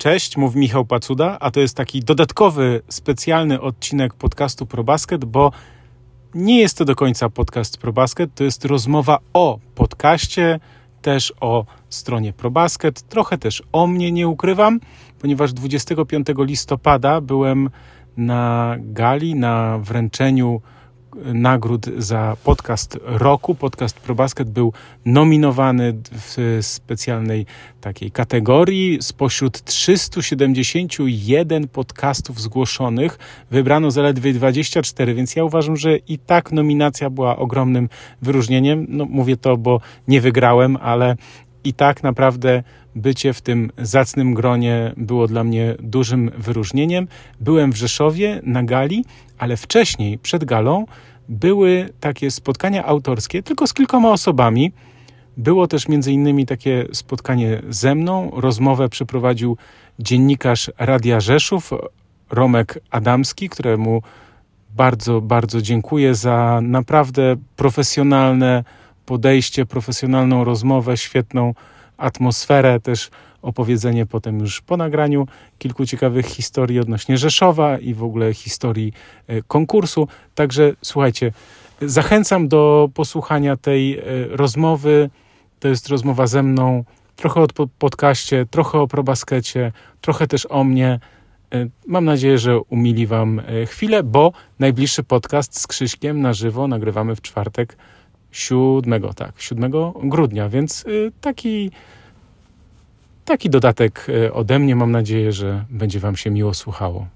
Cześć, mówi Michał Pacuda, a to jest taki dodatkowy, specjalny odcinek podcastu ProBasket, bo nie jest to do końca podcast ProBasket, to jest rozmowa o podcaście, też o stronie ProBasket, trochę też o mnie nie ukrywam, ponieważ 25 listopada byłem na gali, na wręczeniu nagród za podcast roku. Podcast ProBasket był nominowany w specjalnej takiej kategorii. Spośród 371 podcastów zgłoszonych wybrano zaledwie 24, więc ja uważam, że i tak nominacja była ogromnym wyróżnieniem. No, mówię to, bo nie wygrałem, ale i tak naprawdę bycie w tym zacnym gronie było dla mnie dużym wyróżnieniem. Byłem w Rzeszowie na gali, ale wcześniej, przed galą, były takie spotkania autorskie tylko z kilkoma osobami. Było też między innymi takie spotkanie ze mną. Rozmowę przeprowadził dziennikarz Radia Rzeszów, Romek Adamski, któremu bardzo, bardzo dziękuję za naprawdę profesjonalne podejście, profesjonalną rozmowę, świetną atmosferę, też opowiedzenie potem już po nagraniu kilku ciekawych historii odnośnie Rzeszowa i w ogóle historii e, konkursu. Także słuchajcie, zachęcam do posłuchania tej e, rozmowy. To jest rozmowa ze mną, trochę o podcaście, trochę o probaskecie, trochę też o mnie. E, mam nadzieję, że umili Wam chwilę, bo najbliższy podcast z Krzyśkiem na żywo nagrywamy w czwartek 7, tak, 7 grudnia, więc taki Taki dodatek e, ode mnie. Mam nadzieję, że będzie Wam się miło słuchało.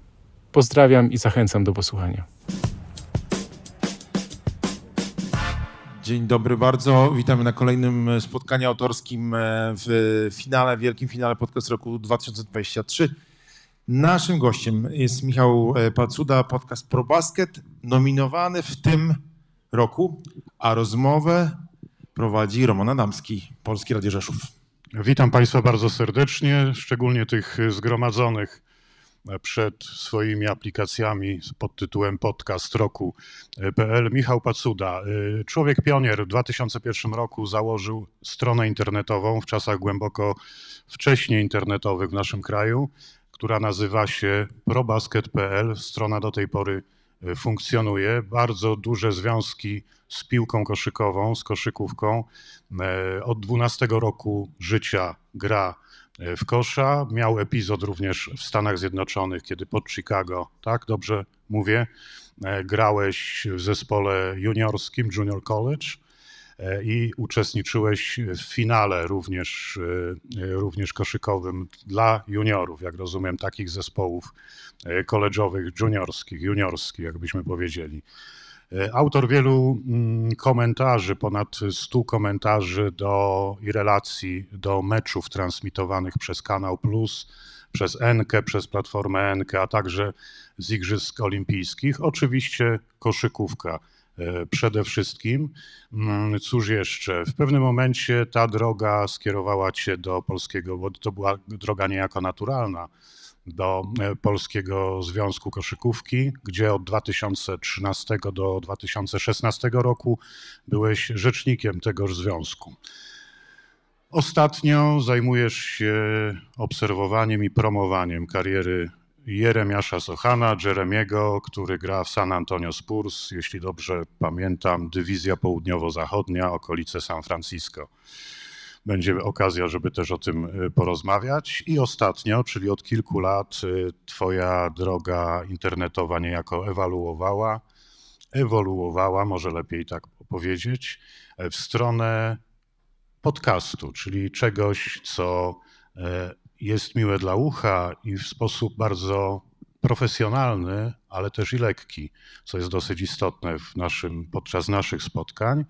Pozdrawiam i zachęcam do posłuchania. Dzień dobry bardzo. Witamy na kolejnym spotkaniu autorskim e, w finale, wielkim finale podcast roku 2023. Naszym gościem jest Michał e, Pacuda, podcast ProBasket, nominowany w tym roku, a rozmowę prowadzi Roman Adamski, Polski Radio Rzeszów. Witam Państwa bardzo serdecznie, szczególnie tych zgromadzonych przed swoimi aplikacjami pod tytułem Podcast Roku.pl. Michał Pacuda, człowiek pionier w 2001 roku założył stronę internetową w czasach głęboko wcześniej internetowych w naszym kraju, która nazywa się probasket.pl. Strona do tej pory funkcjonuje. Bardzo duże związki z piłką koszykową, z koszykówką. E, od 12 roku życia gra e, w kosza. Miał epizod również w Stanach Zjednoczonych, kiedy pod Chicago, tak dobrze mówię, grałeś w zespole juniorskim Junior College i uczestniczyłeś w finale również, również koszykowym dla juniorów, jak rozumiem, takich zespołów koleżowych, juniorskich, juniorskich, jakbyśmy powiedzieli. E, autor wielu mm, komentarzy, ponad 100 komentarzy do i relacji do meczów transmitowanych przez Kanał Plus, przez Enkę, przez platformę Enkę, a także z Igrzysk Olimpijskich. Oczywiście koszykówka e, przede wszystkim. Mm, cóż jeszcze? W pewnym momencie ta droga skierowała cię do polskiego, bo to była droga niejako naturalna do e, Polskiego Związku Koszykówki, gdzie od 2013 do 2016 roku byłeś rzecznikiem tegoż związku. Ostatnio zajmujesz się obserwowaniem i promowaniem kariery Jeremiasza Sochana, Jeremiego, który gra w San Antonio Spurs, jeśli dobrze pamiętam, dywizja południowo-zachodnia, okolice San Francisco będzie okazja, żeby też o tym y, porozmawiać. I ostatnio, czyli od kilku lat, y, Twoja droga internetowa niejako ewaluowała, ewoluowała, może lepiej tak powiedzieć, w stronę podcastu, czyli czegoś, co e, jest miłe dla ucha i w sposób bardzo profesjonalny, ale też i lekki, co jest dosyć istotne w naszym, podczas naszych spotkań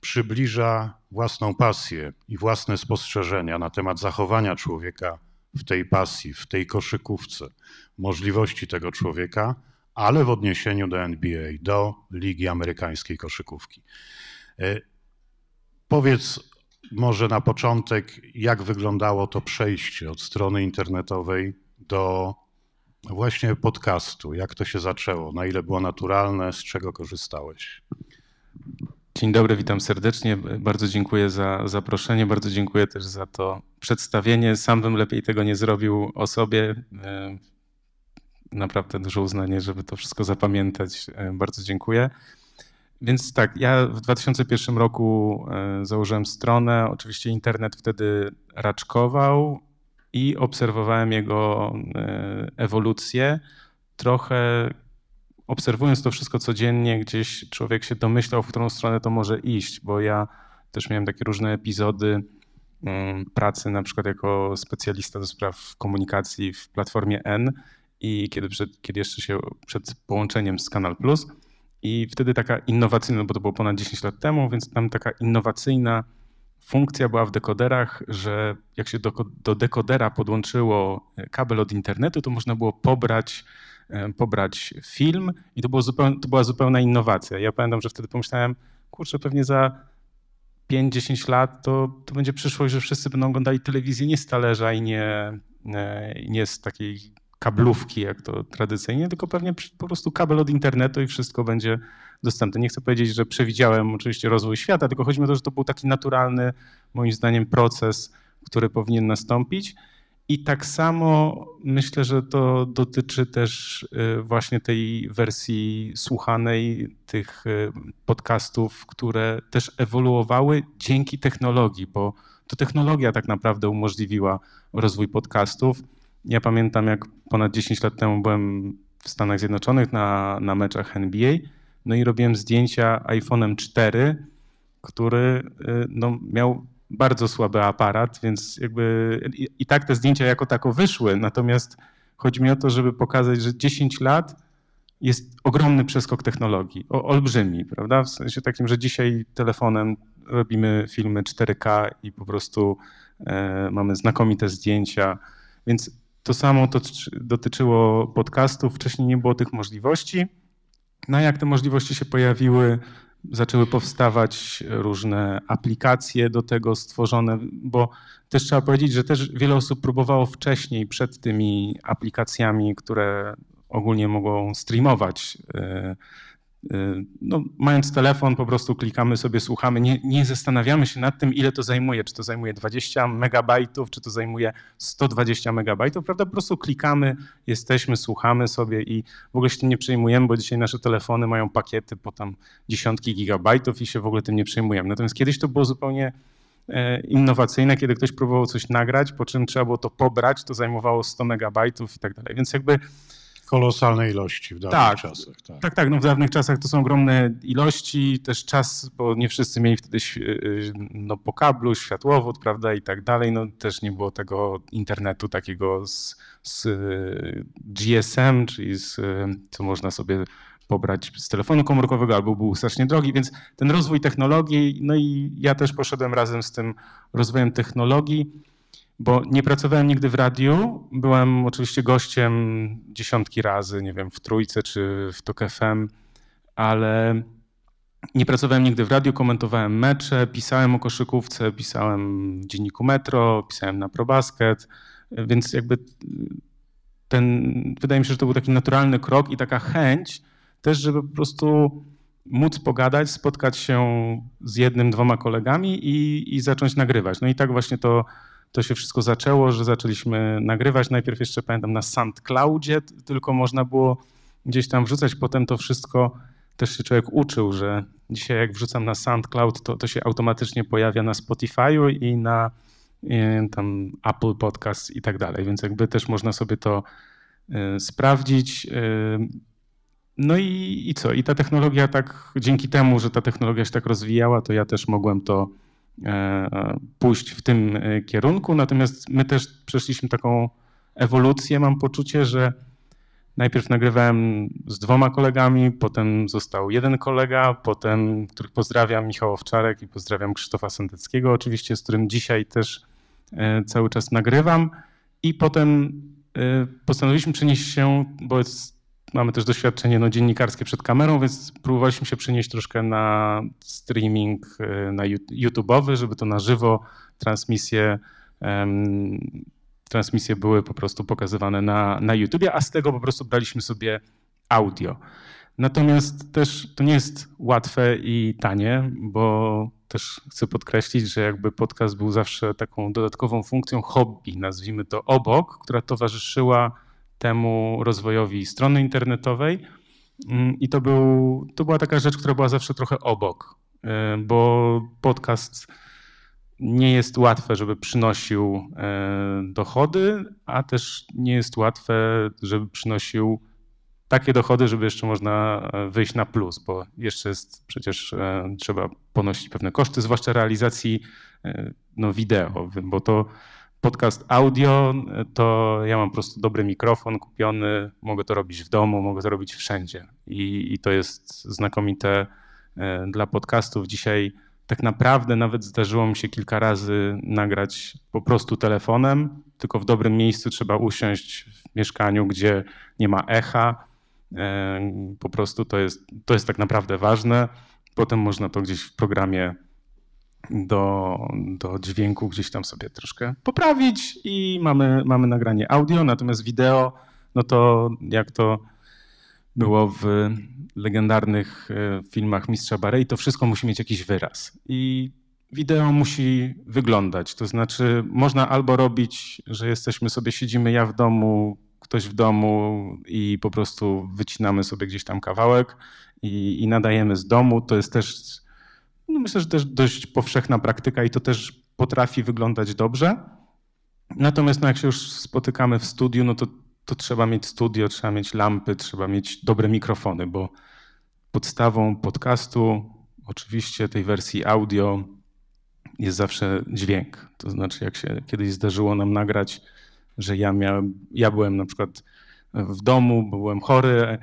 przybliża własną pasję i własne spostrzeżenia na temat zachowania człowieka w tej pasji, w tej koszykówce, możliwości tego człowieka, ale w odniesieniu do NBA, do Ligi Amerykańskiej Koszykówki. E, powiedz może na początek, jak wyglądało to przejście od strony internetowej do właśnie podcastu? Jak to się zaczęło? Na ile było naturalne? Z czego korzystałeś? Dzień dobry, witam serdecznie. Bardzo dziękuję za zaproszenie, bardzo dziękuję też za to przedstawienie. Sam bym lepiej tego nie zrobił o sobie. E, naprawdę duże uznanie, żeby to wszystko zapamiętać. E, bardzo dziękuję. Więc tak, ja w 2001 roku e, założyłem stronę. Oczywiście internet wtedy raczkował i obserwowałem jego ewolucję. Trochę obserwując to wszystko codziennie, gdzieś człowiek się domyślał, w którą stronę to może iść, bo ja też miałem takie różne epizody mm, pracy, na przykład jako specjalista do spraw komunikacji w platformie N i kiedy, przed, kiedy jeszcze się przed połączeniem z Kanal Plus i wtedy taka innowacyjna, bo to było ponad 10 lat temu, więc tam taka innowacyjna funkcja była w dekoderach, że jak się do, do dekodera podłączyło kabel od internetu, to można było pobrać E, pobrać film i to, było zupełnie, to była zupełna innowacja. Ja pamiętam, że wtedy pomyślałem, kurczę, pewnie za 5-10 lat to, to będzie przyszłość, że wszyscy będą oglądali telewizję nie z talerza i nie, e, nie z takiej kablówki, jak to tradycyjnie, tylko pewnie po prostu kabel od internetu i wszystko będzie dostępne. Nie chcę powiedzieć, że przewidziałem oczywiście rozwój świata, tylko chodzi mi o to, że to był taki naturalny, moim zdaniem, proces, który powinien nastąpić. I tak samo myślę, że to dotyczy też y, właśnie tej wersji słuchanej, tych y, podcastów, które też ewoluowały dzięki technologii, bo to technologia tak naprawdę umożliwiła rozwój podcastów. Ja pamiętam, jak ponad 10 lat temu byłem w Stanach Zjednoczonych na, na meczach NBA, no i robiłem zdjęcia iPhone'em 4, który y, no, miał bardzo słaby aparat, więc jakby i, i tak te zdjęcia jako tako wyszły. Natomiast chodzi mi o to, żeby pokazać, że 10 lat jest ogromny przeskok technologii, o, olbrzymi, prawda? W sensie takim, że dzisiaj telefonem robimy filmy 4K i po prostu e, mamy znakomite zdjęcia, więc to samo to dotyczyło podcastów. Wcześniej nie było tych możliwości. No jak te możliwości się pojawiły, zaczęły powstawać różne aplikacje do tego stworzone, bo też trzeba powiedzieć, że też wiele osób próbowało wcześniej, przed tymi aplikacjami, które ogólnie mogą streamować Y, no, mając telefon, po prostu klikamy sobie, słuchamy, nie, nie zastanawiamy się nad tym, ile to zajmuje, czy to zajmuje 20 megabajtów, czy to zajmuje 120 megabajtów, prawda? Po prostu klikamy, jesteśmy, słuchamy sobie i w ogóle się tym nie przejmujemy, bo dzisiaj nasze telefony mają pakiety po tam dziesiątki gigabajtów i się w ogóle tym nie przejmujemy. Natomiast kiedyś to było zupełnie e, innowacyjne, kiedy ktoś próbował coś nagrać, po czym trzeba było to pobrać, to zajmowało 100 megabajtów i tak dalej. Więc jakby kolosalne ilości w dawnych tak, czasach. Tak. tak, tak. No w dawnych czasach to są ogromne ilości, też czas, bo nie wszyscy mieli wtedy y, no, po kablu, światłowód, prawda, i tak dalej. No też nie było tego internetu takiego z, z y, GSM, czyli z, y, co można sobie pobrać z telefonu komórkowego, albo był strasznie drogi, więc ten rozwój technologii, no i ja też poszedłem razem z tym rozwojem technologii bo nie pracowałem nigdy w radiu. Byłem oczywiście gościem dziesiątki razy, nie wiem, w Trójce czy w TOK FM, ale nie pracowałem nigdy w radiu, komentowałem mecze, pisałem o koszykówce, pisałem w dzienniku Metro, pisałem na ProBasket, więc jakby ten, wydaje mi się, że to był taki naturalny krok i taka chęć też, żeby po prostu móc pogadać, spotkać się z jednym, dwoma kolegami i, i zacząć nagrywać. No i tak właśnie to to się wszystko zaczęło, że zaczęliśmy nagrywać. Najpierw jeszcze pamiętam na SoundCloudzie, tylko można było gdzieś tam wrzucać. Potem to wszystko też się człowiek uczył, że dzisiaj jak wrzucam na SoundCloud, to, to się automatycznie pojawia na Spotify'u i na i tam Apple Podcast i tak dalej. Więc jakby też można sobie to y, sprawdzić. Y, no i, i co? I ta technologia tak, dzięki temu, że ta technologia się tak rozwijała, to ja też mogłem to E, pójść w tym e, kierunku. Natomiast my też przeszliśmy taką ewolucję. Mam poczucie, że najpierw nagrywałem z dwoma kolegami, potem został jeden kolega, potem, których pozdrawiam, Michał Owczarek i pozdrawiam Krzysztofa Sendeckiego oczywiście, z którym dzisiaj też e, cały czas nagrywam. I potem postanowiliśmy przenieść się, bo jest mamy też doświadczenie no, dziennikarskie przed kamerą, więc próbowaliśmy się przenieść troszkę na streaming e, na YouTube'owy, żeby to na żywo transmisje, um, transmisje były po prostu pokazywane na, na YouTubie, a z tego po prostu braliśmy sobie audio. Natomiast też to nie jest łatwe i tanie, bo też chcę podkreślić, że jakby podcast był zawsze taką dodatkową funkcją hobby, nazwijmy to obok, która towarzyszyła temu rozwojowi strony internetowej. Mm, I to, był, to była taka rzecz, która była zawsze trochę obok, e, bo podcast nie jest łatwe, żeby przynosił e, dochody, a też nie jest łatwe, żeby przynosił takie dochody, żeby jeszcze można e, wyjść na plus, bo jeszcze jest przecież trzeba ponosić pewne koszty, zwłaszcza realizacji no, wideo, bo to podcast audio, to ja mam po prostu dobry mikrofon kupiony, mogę to robić w domu, mogę to robić wszędzie i, i to jest znakomite dla podcastów. Dzisiaj tak naprawdę nawet zdarzyło mi się kilka razy nagrać po prostu telefonem, tylko w dobrym miejscu trzeba usiąść w mieszkaniu, gdzie nie ma echa. E, po prostu to jest, to jest tak naprawdę ważne. Potem można to gdzieś w programie do, do dźwięku gdzieś tam sobie troszkę poprawić i mamy, mamy nagranie audio, natomiast wideo, no to jak to było w legendarnych e, filmach Mistrza Barei, to wszystko musi mieć jakiś wyraz. I wideo musi wyglądać. To znaczy, można albo robić, że jesteśmy sobie, siedzimy ja w domu, ktoś w domu i po prostu wycinamy sobie gdzieś tam kawałek i, i nadajemy z domu. To jest też, no myślę, że też dość powszechna praktyka i to też potrafi wyglądać dobrze. Natomiast no jak się już spotykamy w studiu, no to to trzeba mieć studio, trzeba mieć lampy, trzeba mieć dobre mikrofony, bo podstawą podcastu, oczywiście tej wersji audio, jest zawsze dźwięk. To znaczy, jak się kiedyś zdarzyło nam nagrać, że ja, miałem, ja byłem na przykład w domu, byłem chory,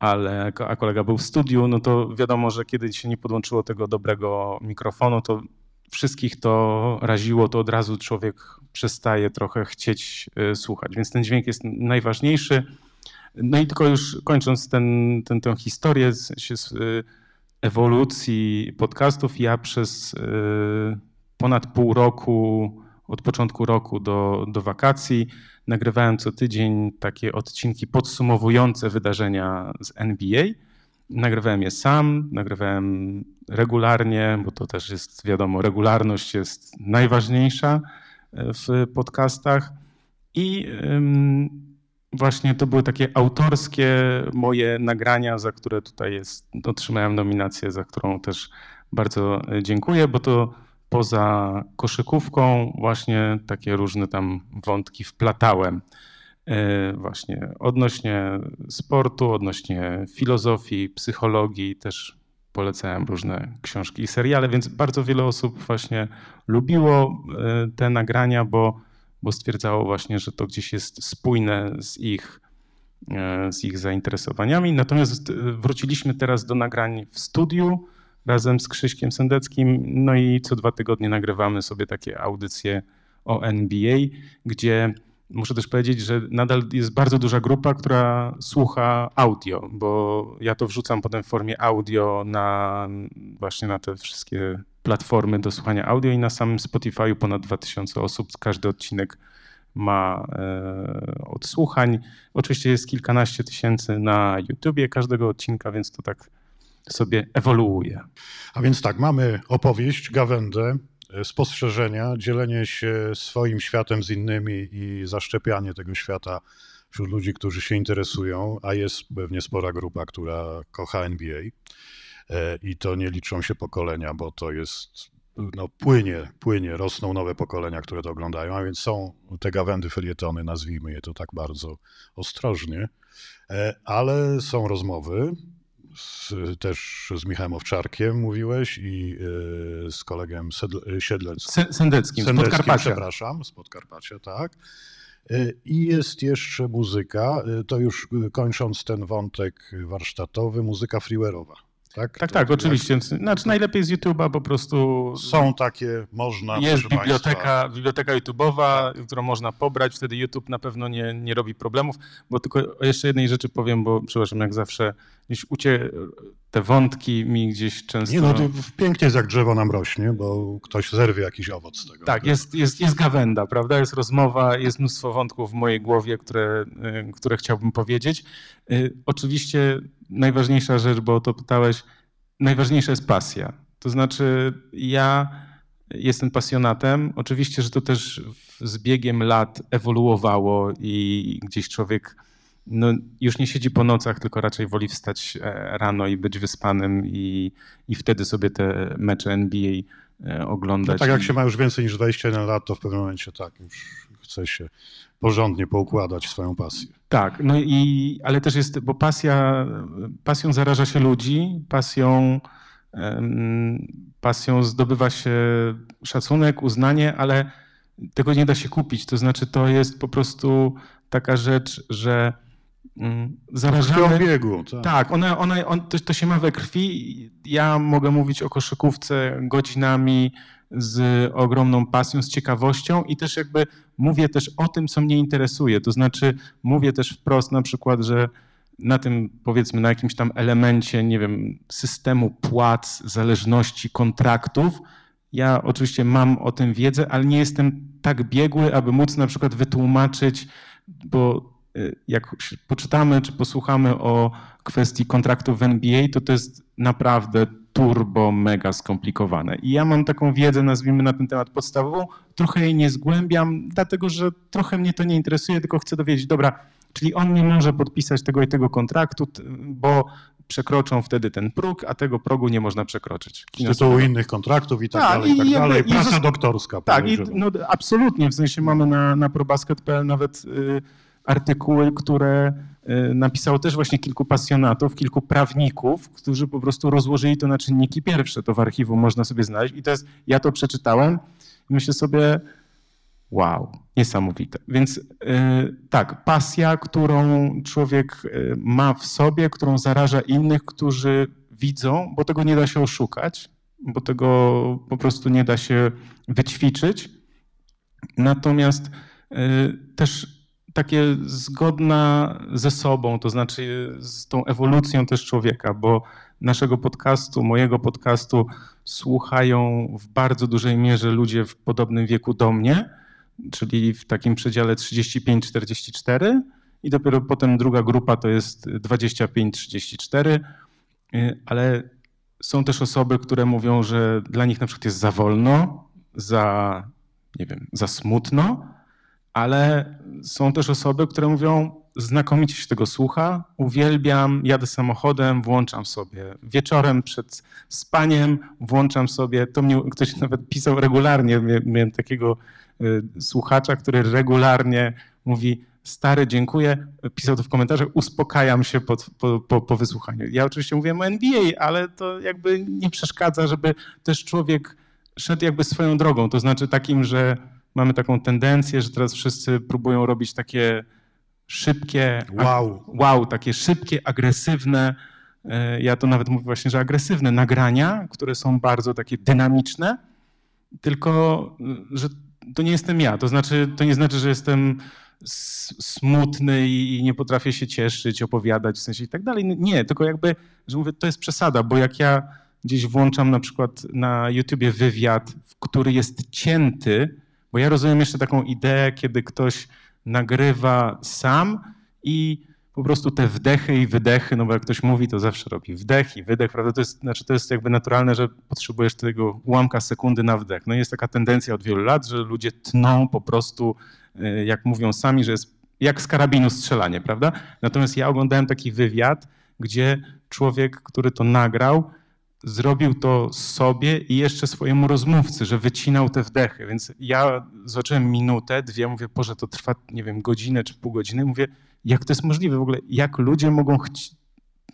ale, a kolega był w studiu, no to wiadomo, że kiedy się nie podłączyło tego dobrego mikrofonu, to wszystkich to raziło, to od razu człowiek przestaje trochę chcieć y, słuchać. Więc ten dźwięk jest najważniejszy. No i tylko już kończąc ten, ten, tę historię z, z y, ewolucji podcastów, ja przez y, ponad pół roku, od początku roku do, do wakacji, nagrywałem co tydzień takie odcinki podsumowujące wydarzenia z NBA Nagrywałem je sam, nagrywałem regularnie, bo to też jest wiadomo, regularność jest najważniejsza e, w podcastach. I właśnie to były takie autorskie moje nagrania, za które tutaj jest, otrzymałem nominację, za którą też bardzo e, dziękuję, bo to poza koszykówką właśnie takie różne tam wątki wplatałem. E, właśnie odnośnie sportu, odnośnie filozofii, psychologii, też polecałem różne książki i seriale, więc bardzo wiele osób właśnie lubiło e, te nagrania, bo, bo stwierdzało właśnie, że to gdzieś jest spójne z ich, e, z ich zainteresowaniami. Natomiast wróciliśmy teraz do nagrań w studiu razem z Krzyśkiem Sendeckim, no i co dwa tygodnie nagrywamy sobie takie audycje o NBA, gdzie Muszę też powiedzieć, że nadal jest bardzo duża grupa, która słucha audio, bo ja to wrzucam potem w formie audio na właśnie na te wszystkie platformy do słuchania audio i na samym Spotify'u ponad 2000 osób. Każdy odcinek ma e, odsłuchań. Oczywiście jest kilkanaście tysięcy na YouTubie każdego odcinka, więc to tak sobie ewoluuje. A więc tak, mamy opowieść, gawędę, spostrzeżenia, dzielenie się swoim światem z innymi i zaszczepianie tego świata wśród ludzi, którzy się interesują, a jest pewnie spora grupa, która kocha NBA. E, I to nie liczą się pokolenia, bo to jest no, płynie, płynie, rosną nowe pokolenia, które to oglądają, a więc są te gawędy, felietony, nazwijmy je to tak bardzo ostrożnie, e, ale są rozmowy, z, też z Michałem Owczarkiem mówiłeś i y, z kolegą Sedl, Siedleckim. Sendeckim, z Podkarpacia. Przepraszam, z Podkarpacia, tak. Y, I jest jeszcze muzyka, to już kończąc ten wątek warsztatowy, muzyka freeware'owa. Tak, tak, tak oczywiście. Znaczy najlepiej z YouTube'a po prostu. Są takie, można. Jest biblioteka, biblioteka YouTube'owa, którą można pobrać. Wtedy YouTube na pewno nie, nie robi problemów. Bo tylko o jeszcze jednej rzeczy powiem, bo przepraszam, jak zawsze gdzieś ucie te wątki mi gdzieś często. Nie, no pięknie jest jak drzewo nam rośnie, bo ktoś zerwie jakiś owoc z tego. Tak, jest, jest, jest gawenda, prawda? Jest rozmowa, jest mnóstwo wątków w mojej głowie, które, y, które chciałbym powiedzieć. Y, oczywiście najważniejsza rzecz, bo o to pytałeś, najważniejsza jest pasja. To znaczy, ja jestem pasjonatem. Oczywiście, że to też z biegiem lat ewoluowało i gdzieś człowiek no, już nie siedzi po nocach, tylko raczej woli wstać e, rano i być wyspanym i, i wtedy sobie te mecze NBA e, oglądać. No tak jak się ma już więcej niż 21 lat, to w pewnym momencie tak, już chce się porządnie poukładać swoją pasję. Tak, no i, ale też jest, bo pasja, pasją zaraża się ludzi, pasją, pasją zdobywa się szacunek, uznanie, ale tego nie da się kupić. To znaczy, to jest po prostu taka rzecz, że zarażamy... W biegu, tak. tak, ona, ona, on, to, to się ma we krwi. Ja mogę mówić o koszykówce godzinami, z ogromną pasją, z ciekawością i też jakby mówię też o tym, co mnie interesuje. To znaczy mówię też wprost na przykład, że na tym powiedzmy na jakimś tam elemencie, nie wiem, systemu płac, zależności, kontraktów. Ja oczywiście mam o tym wiedzę, ale nie jestem tak biegły, aby móc na przykład wytłumaczyć, bo jak poczytamy czy posłuchamy o kwestii kontraktów w NBA, to to jest naprawdę turbo mega skomplikowane. I ja mam taką wiedzę, nazwijmy na ten temat podstawową, trochę jej nie zgłębiam, dlatego że trochę mnie to nie interesuje, tylko chcę dowiedzieć, dobra, czyli on nie może podpisać tego i tego kontraktu, bo przekroczą wtedy ten próg, a tego progu nie można przekroczyć. Z tytułu innych kontraktów i tak, tak dalej, i tak dalej. Praca i doktorska. Tak, i, no, absolutnie, w sensie mamy na, na probasket.pl nawet y, artykuły, które y, napisało też właśnie kilku pasjonatów, kilku prawników, którzy po prostu rozłożyli to na czynniki pierwsze. To w archiwum można sobie znaleźć. I to jest, ja to przeczytałem i myślę sobie, wow, niesamowite. Więc yy, tak, pasja, którą człowiek y, ma w sobie, którą zaraża innych, którzy widzą, bo tego nie da się oszukać, bo tego po prostu nie da się wyćwiczyć. Natomiast też takie zgodna ze sobą, to znaczy z tą ewolucją też człowieka, bo naszego podcastu, mojego podcastu słuchają w bardzo dużej mierze ludzie w podobnym wieku do mnie, czyli w takim przedziale 35-44 i dopiero potem druga grupa to jest 25-34, ale są też osoby, które mówią, że dla nich na przykład jest za wolno, za, nie wiem, za smutno, ale są też osoby, które mówią, znakomicie się tego słucha, uwielbiam, jadę samochodem, włączam sobie. Wieczorem przed spaniem włączam sobie, to mnie ktoś nawet pisał regularnie, miałem takiego y, słuchacza, który regularnie mówi, stary, dziękuję, pisał to w komentarzach, uspokajam się po, po, po, wysłuchaniu. Ja oczywiście mówiłem o NBA, ale to jakby nie przeszkadza, żeby też człowiek szedł jakby swoją drogą, to znaczy takim, że mamy taką tendencję, że teraz wszyscy próbują robić takie szybkie, wow, wow takie szybkie, agresywne, e, ja to nawet mówię właśnie, że agresywne nagrania, które są bardzo takie dynamiczne, tylko że to nie jestem ja. To znaczy, to nie znaczy, że jestem smutny i nie potrafię się cieszyć, opowiadać w sensie i tak dalej. Nie, tylko jakby, że mówię, to jest przesada, bo jak ja gdzieś włączam na przykład na YouTubie wywiad, który jest cięty, bo ja rozumiem jeszcze taką ideę, kiedy ktoś nagrywa sam i po prostu te wdechy i wydechy, no bo jak ktoś mówi, to zawsze robi wdech i wydech, prawda? To jest, znaczy to jest jakby naturalne, że potrzebujesz tego ułamka sekundy na wdech. No jest taka tendencja od wielu lat, że ludzie tną po prostu, y, jak mówią sami, że jest jak z karabinu strzelanie, prawda? Natomiast ja oglądałem taki wywiad, gdzie człowiek, który to nagrał, zrobił to sobie i jeszcze swojemu rozmówcy, że wycinał te wdechy. Więc ja zobaczyłem minutę, dwie, mówię, Boże, to trwa, nie wiem, godzinę czy pół godziny. Mówię, jak to jest możliwe w ogóle? Jak ludzie mogą chci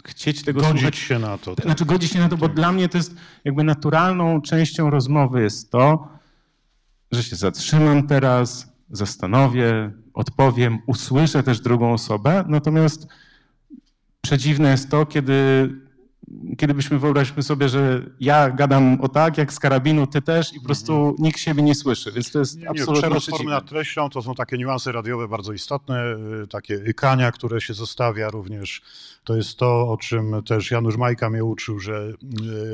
chcieć tego godzić słuchać? się na to. Tak. Znaczy godzić się na to, bo tak. dla mnie to jest jakby naturalną częścią rozmowy jest to, że się zatrzymam teraz, zastanowię, odpowiem, usłyszę też drugą osobę, natomiast przedziwne jest to, kiedy kiedybyśmy wyobraziliśmy sobie, że ja gadam o tak, jak z karabinu, ty też i po prostu mhm. nikt siebie nie słyszy, więc to jest nie, absolutnie Przerost formy nad treścią to są takie niuanse radiowe bardzo istotne, y, takie ykania, które się zostawia również. To jest to, o czym też Janusz Majka mnie uczył, że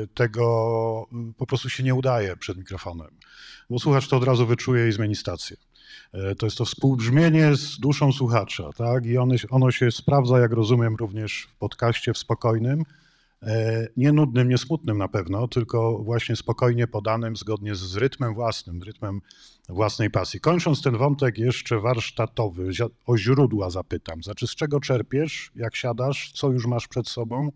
y, tego y, po prostu się nie udaje przed mikrofonem, bo słuchacz to od razu wyczuje i zmieni stację. To jest to współbrzmienie z duszą słuchacza, tak? I ono, ono się sprawdza, jak rozumiem, również w podcaście, w spokojnym, nie nudnym, nie smutnym na pewno, tylko właśnie spokojnie podanym, zgodnie z rytmem własnym, rytmem własnej pasji. Kończąc ten wątek jeszcze warsztatowy, o źródła zapytam. Znaczy, z czego czerpiesz, jak siadasz, co już masz przed sobą,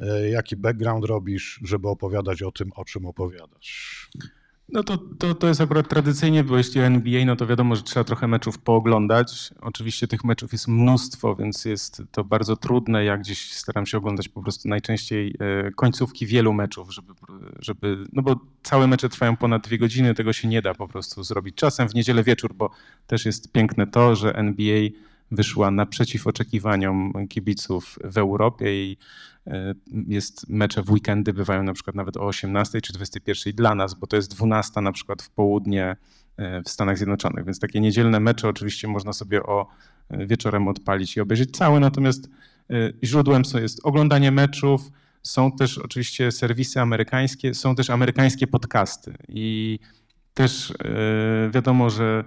e, jaki background robisz, żeby opowiadać o tym, o czym opowiadasz? No to, to, to jest akurat tradycyjnie, bo jeśli NBA, no to wiadomo, że trzeba trochę meczów pooglądać. Oczywiście tych meczów jest mnóstwo, więc jest to bardzo trudne. Ja gdzieś staram się oglądać po prostu najczęściej e, końcówki wielu meczów, żeby, żeby no bo całe mecze trwają ponad dwie godziny, tego się nie da po prostu zrobić. Czasem w niedzielę wieczór, bo też jest piękne to, że NBA wyszła naprzeciw oczekiwaniom kibiców w Europie i jest mecze w weekendy bywają na przykład nawet o 18 czy 21 dla nas, bo to jest 12 na przykład w południe e, w Stanach Zjednoczonych, więc takie niedzielne mecze oczywiście można sobie o e, wieczorem odpalić i obejrzeć całe, natomiast źródłem jest oglądanie meczów, są też oczywiście serwisy amerykańskie, są też amerykańskie podcasty. I też wiadomo, że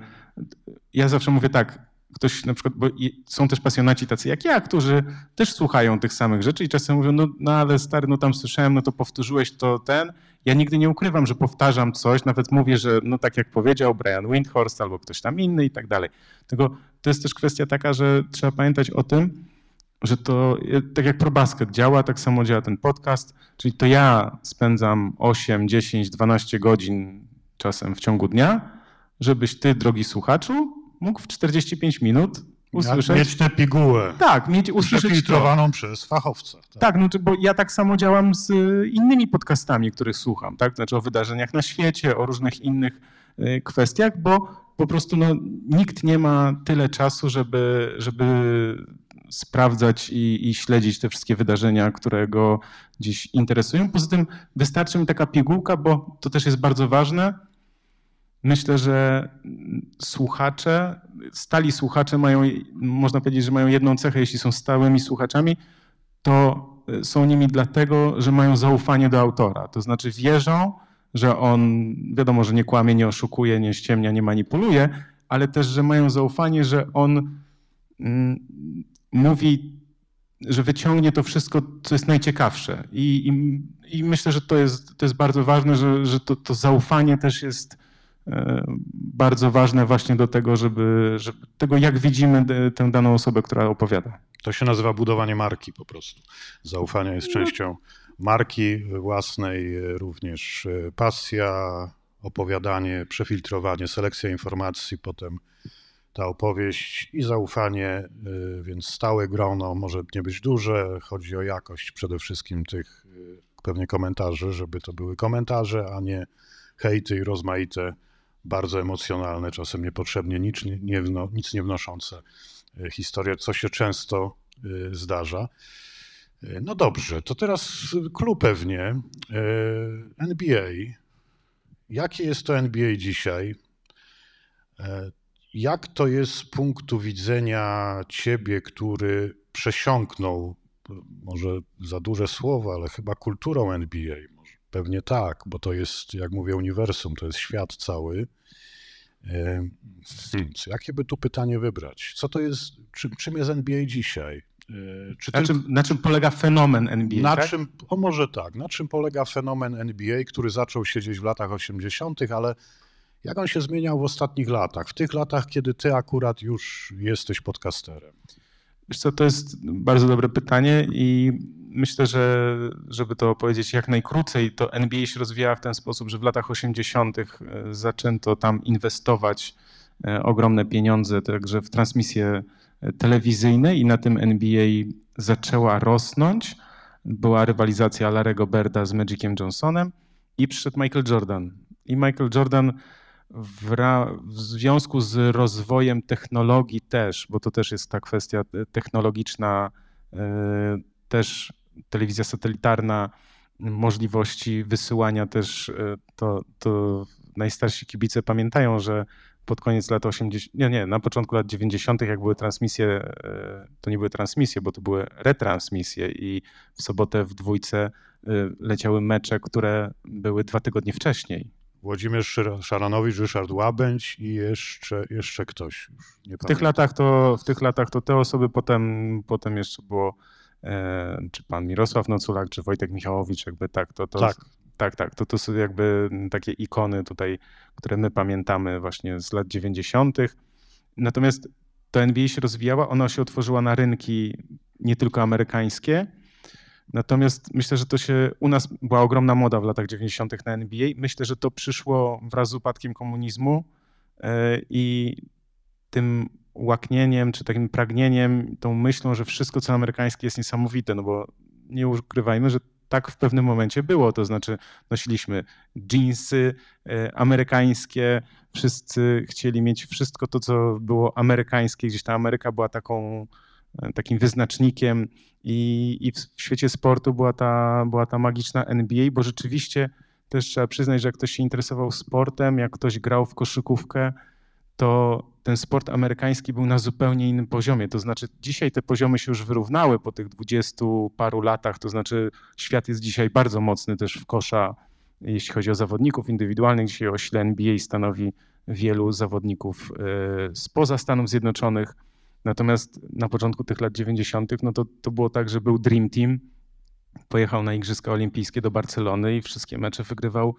ja zawsze mówię tak, ktoś na przykład, bo są też pasjonaci tacy jak ja, którzy też słuchają tych samych rzeczy i czasem mówią, no, no ale stary, no tam słyszałem, no to powtórzyłeś to ten. Ja nigdy nie ukrywam, że powtarzam coś, nawet mówię, że no tak jak powiedział Brian Windhorst albo ktoś tam inny i tak dalej. Tylko to jest też kwestia taka, że trzeba pamiętać o tym, że to tak jak ProBasket działa, tak samo działa ten podcast, czyli to ja spędzam 8, 10, 12 godzin czasem w ciągu dnia, żebyś ty, drogi słuchaczu, mógł w 45 minut usłyszeć. Mieć tę pigułę. Tak, mieć usłyszeć. Przefiltrowaną to. przez fachowca. Tak. tak, no, bo ja tak samo działam z y, innymi podcastami, których słucham, tak? Znaczy o wydarzeniach na świecie, o różnych innych y, kwestiach, bo po prostu no, nikt nie ma tyle czasu, żeby, żeby sprawdzać i, i, śledzić te wszystkie wydarzenia, które go gdzieś interesują. Poza tym wystarczy mi taka pigułka, bo to też jest bardzo ważne Myślę, że słuchacze, stali słuchacze mają, można powiedzieć, że mają jedną cechę, jeśli są stałymi słuchaczami, to są nimi dlatego, że mają zaufanie do autora. To znaczy wierzą, że on, wiadomo, że nie kłamie, nie oszukuje, nie ściemnia, nie manipuluje, ale też, że mają zaufanie, że on mm, mówi, że wyciągnie to wszystko, co jest najciekawsze. I, i, i myślę, że to jest, to jest bardzo ważne, że, że to, to zaufanie też jest E, bardzo ważne właśnie do tego, żeby, żeby tego, jak widzimy tę daną osobę, która opowiada. To się nazywa budowanie marki po prostu. Zaufanie jest częścią marki własnej, również e, pasja, opowiadanie, przefiltrowanie, selekcja informacji, potem ta opowieść i zaufanie, e, więc stałe grono może nie być duże, chodzi o jakość przede wszystkim tych pewnie komentarzy, żeby to były komentarze, a nie hejty i rozmaite bardzo emocjonalne, czasem niepotrzebnie nic nie, nic nie wnoszące e, historie, co się często e, zdarza. E, no dobrze, to teraz klub pewnie. NBA. Jakie jest to NBA dzisiaj? Jak to jest z punktu widzenia ciebie, który przesiąknął, może za duże słowo, ale chyba kulturą NBA, Pewnie tak, bo to jest, jak mówię, uniwersum, to jest świat cały. Hmm. Jakie by tu pytanie wybrać? Co to jest, czym, czym jest NBA dzisiaj? Czy na, czym, na czym polega fenomen NBA? Na tak? czym, o może tak, na czym polega fenomen NBA, który zaczął się gdzieś w latach 80., ale jak on się zmieniał w ostatnich latach? W tych latach, kiedy ty akurat już jesteś podcasterem? Wiesz co, to jest bardzo dobre pytanie i myślę, że żeby to powiedzieć jak najkrócej, to NBA się rozwijała w ten sposób, że w latach 80. E, zaczęto tam inwestować e, ogromne pieniądze także w transmisje e, telewizyjne i na tym NBA zaczęła rosnąć. Była rywalizacja Larego Berda z Magiciem Johnsonem i przyszedł Michael Jordan. I Michael Jordan w, w, związku z rozwojem technologii też, bo to też jest ta kwestia technologiczna, też telewizja satelitarna, możliwości wysyłania też, e, to, to najstarsi kibice pamiętają, że pod koniec lat 80, nie, nie, na początku lat 90., jak były transmisje, e, to nie były transmisje, bo to były retransmisje i w sobotę w dwójce e, leciały mecze, które były dwa tygodnie wcześniej. Włodzimierz Szaranowicz, Ryszard Łabędź i jeszcze, jeszcze ktoś. w, tych latach to, w tych latach to te osoby, potem, potem jeszcze było czy pan Mirosław Noculak, czy Wojtek Michałowicz, jakby tak. To, to, tak. Tak, tak. To, to są jakby takie ikony tutaj, które my pamiętamy właśnie z lat 90. Natomiast to NBA się rozwijała, ona się otworzyła na rynki nie tylko amerykańskie, Natomiast myślę, że to się u nas była ogromna moda w latach 90. na NBA. Myślę, że to przyszło wraz z upadkiem komunizmu e, i tym łaknieniem, czy takim pragnieniem, tą myślą, że wszystko, co amerykańskie jest niesamowite, no bo nie ukrywajmy, że tak w pewnym momencie było, to znaczy nosiliśmy jeansy e, amerykańskie, wszyscy chcieli mieć wszystko to, co było amerykańskie, gdzieś ta Ameryka była taką, e, takim wyznacznikiem i, i w świecie sportu była ta, była ta magiczna NBA, bo rzeczywiście też trzeba przyznać, że jak ktoś się interesował sportem, jak ktoś grał w koszykówkę, to ten sport amerykański był na zupełnie innym poziomie. To znaczy, dzisiaj te poziomy się już wyrównały po tych dwudziestu paru latach. To znaczy, świat jest dzisiaj bardzo mocny też w kosza, jeśli chodzi o zawodników indywidualnych. Dzisiaj ośle NBA stanowi wielu zawodników e, spoza Stanów Zjednoczonych. Natomiast na początku tych lat 90., no to, to było tak, że był Dream Team. Pojechał na Igrzyska Olimpijskie do Barcelony i wszystkie mecze wygrywał